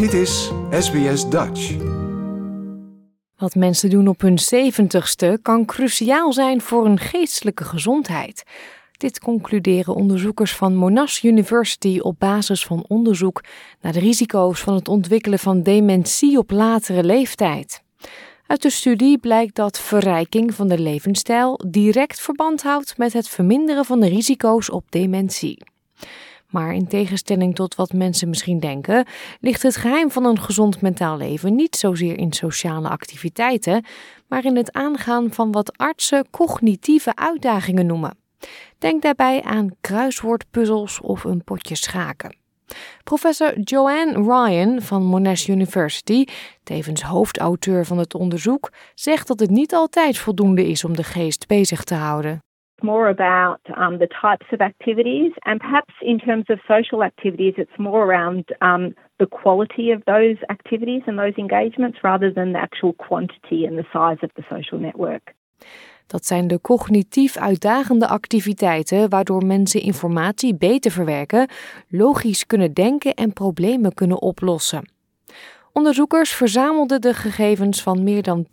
Dit is SBS Dutch. Wat mensen doen op hun zeventigste kan cruciaal zijn voor hun geestelijke gezondheid. Dit concluderen onderzoekers van Monash University op basis van onderzoek naar de risico's van het ontwikkelen van dementie op latere leeftijd. Uit de studie blijkt dat verrijking van de levensstijl direct verband houdt met het verminderen van de risico's op dementie. Maar in tegenstelling tot wat mensen misschien denken, ligt het geheim van een gezond mentaal leven niet zozeer in sociale activiteiten, maar in het aangaan van wat artsen cognitieve uitdagingen noemen. Denk daarbij aan kruiswoordpuzzels of een potje schaken. Professor Joanne Ryan van Monash University, tevens hoofdauteur van het onderzoek, zegt dat het niet altijd voldoende is om de geest bezig te houden. More about um, the types of activities, and perhaps in terms of social activities, it's more around um, the quality of those activities and those engagements rather than the actual quantity and the size of the social network. Dat zijn de cognitief uitdagende activiteiten waardoor mensen informatie beter verwerken, logisch kunnen denken en problemen kunnen oplossen. Onderzoekers verzamelden de gegevens van meer dan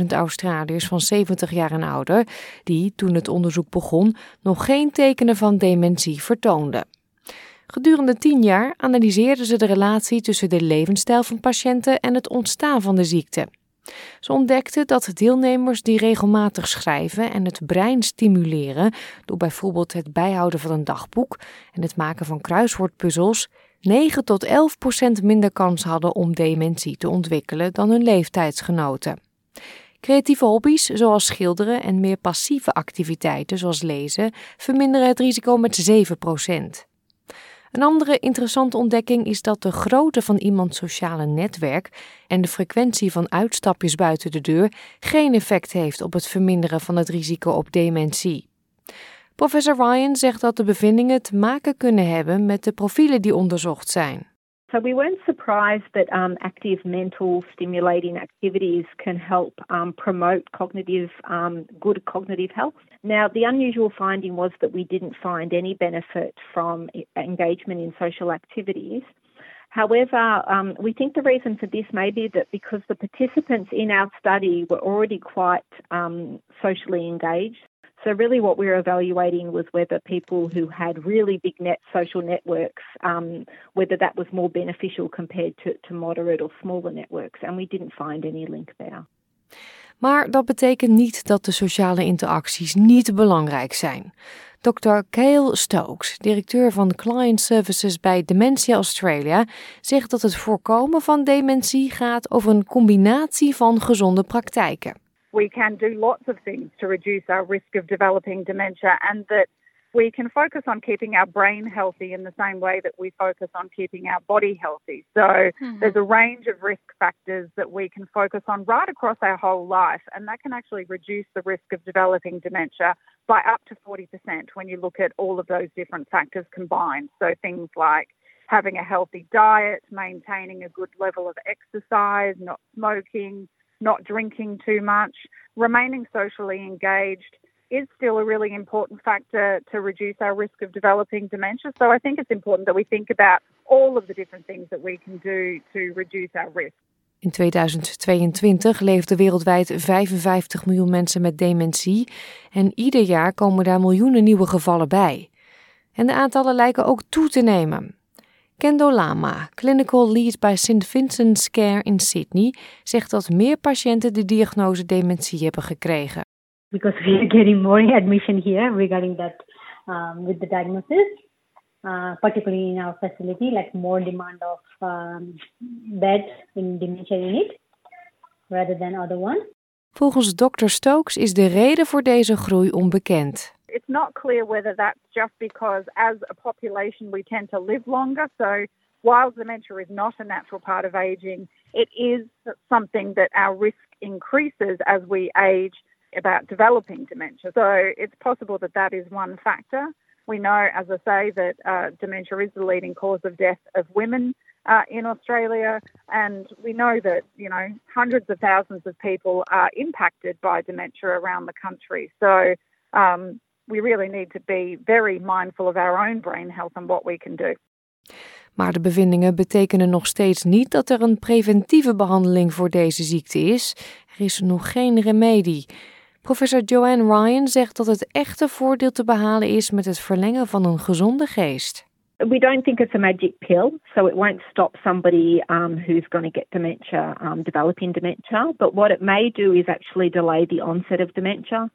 10.000 Australiërs van 70 jaar en ouder, die toen het onderzoek begon nog geen tekenen van dementie vertoonden. Gedurende 10 jaar analyseerden ze de relatie tussen de levensstijl van patiënten en het ontstaan van de ziekte. Ze ontdekten dat deelnemers die regelmatig schrijven en het brein stimuleren door bijvoorbeeld het bijhouden van een dagboek en het maken van kruiswoordpuzzels 9 tot 11 procent minder kans hadden om dementie te ontwikkelen dan hun leeftijdsgenoten. Creatieve hobby's zoals schilderen en meer passieve activiteiten zoals lezen verminderen het risico met 7 procent. Een andere interessante ontdekking is dat de grootte van iemands sociale netwerk en de frequentie van uitstapjes buiten de deur geen effect heeft op het verminderen van het risico op dementie. Professor Ryan zegt dat de bevindingen te maken kunnen hebben met de profielen die onderzocht zijn. So we weren't surprised that um, active mental stimulating activities can help um, promote cognitive um, good cognitive health. Now, the unusual finding was that we didn't find any benefit from engagement in social activities. However, um, we think the reason for this may be that because the participants in our study were already quite um, socially engaged, so, really, what we were evaluating was whether people who had really big net social networks, um, whether that was more beneficial compared to, to moderate or smaller networks. And we didn't find any link there. Maar dat betekent niet dat de sociale interacties niet belangrijk zijn. Dr. Cale Stokes, directeur van Client Services bij Dementia Australia, zegt dat het voorkomen van dementie gaat over een combinatie van gezonde praktijken. We can do lots of things to reduce our risk of developing dementia and that we can focus on keeping our brain healthy in the same way that we focus on keeping our body healthy. So mm-hmm. there's a range of risk factors that we can focus on right across our whole life, and that can actually reduce the risk of developing dementia by up to 40% when you look at all of those different factors combined. So things like having a healthy diet, maintaining a good level of exercise, not smoking, not drinking too much, remaining socially engaged is still a really important factor to reduce our risk of developing dementia. So I think it's important that we think about all of the different things that we can do to reduce our risk. In 2022 leefden wereldwijd 55 miljoen mensen met dementie en ieder jaar komen daar miljoenen nieuwe gevallen bij. En de aantallen lijken ook toe te nemen. Kendo Lama, clinical lead bij St. Vincent's Care in Sydney, zegt dat meer patiënten de diagnose dementie hebben gekregen. Because we are getting more admission here regarding that um, with the diagnosis, uh, particularly in our facility, like more demand of um, beds in dementia unit rather than other ones. Volgens Dr. Stokes is de reden voor deze groei onbekend. It's not clear whether that's just because, as a population, we tend to live longer. So, while dementia is not a natural part of aging, it is something that our risk increases as we age about developing dementia. So, it's possible that that is one factor. We know, as I say, that uh, dementia is the leading cause of death of women uh, in Australia, and we know that you know hundreds of thousands of people are impacted by dementia around the country. So um, we really need to be very mindful of our own brain health and what we can do. Maar de bevindingen betekenen nog steeds niet dat er een preventieve behandeling voor deze ziekte is. Er is nog geen remedie. Professor Joanne Ryan zegt dat het echte voordeel te behalen is met het verlengen van een gezonde geest. We don't think it's a magic pill, so it won't stop somebody um, who's going to get dementia um, developing dementia. But what it may do is actually delay the onset of dementia.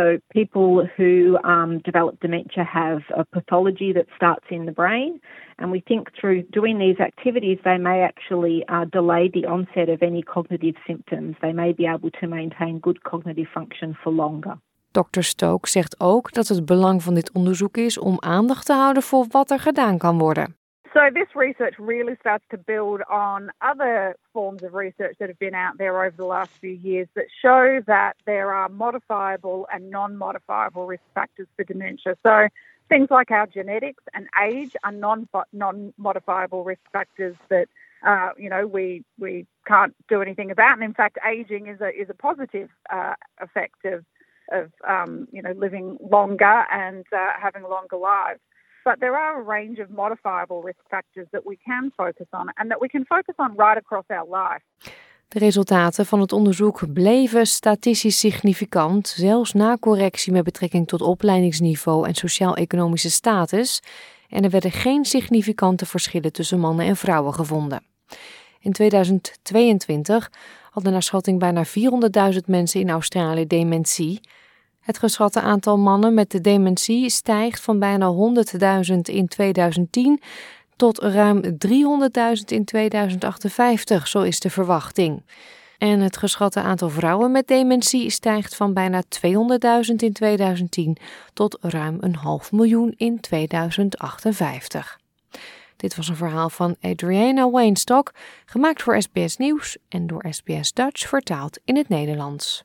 So, people who um, develop dementia have a pathology that starts in the brain, and we think through doing these activities, they may actually uh, delay the onset of any cognitive symptoms. They may be able to maintain good cognitive function for longer. Dr. Stoke zegt ook dat het belang van dit onderzoek is om aandacht te houden voor wat er gedaan kan worden. So this research really starts to build on other forms of research that have been out there over the last few years that show that there are modifiable and non-modifiable risk factors for dementia. So things like our genetics and age are non non-modifiable risk factors that uh, you know we we can't do anything about. And in fact, aging is a is a positive uh, effect of of um, you know living longer and uh, having longer lives. But there are a range of modifiable risk factors that we can focus on and that we can focus on right across our life. De resultaten van het onderzoek bleven statistisch significant, zelfs na correctie met betrekking tot opleidingsniveau en sociaal-economische status, en er werden geen significante verschillen tussen mannen en vrouwen gevonden. In 2022 hadden naar schatting bijna 400.000 mensen in Australië dementie. Het geschatte aantal mannen met de dementie stijgt van bijna 100.000 in 2010 tot ruim 300.000 in 2058, zo is de verwachting. En het geschatte aantal vrouwen met dementie stijgt van bijna 200.000 in 2010 tot ruim een half miljoen in 2058. Dit was een verhaal van Adriana Weinstock, gemaakt voor SBS Nieuws en door SBS Dutch vertaald in het Nederlands.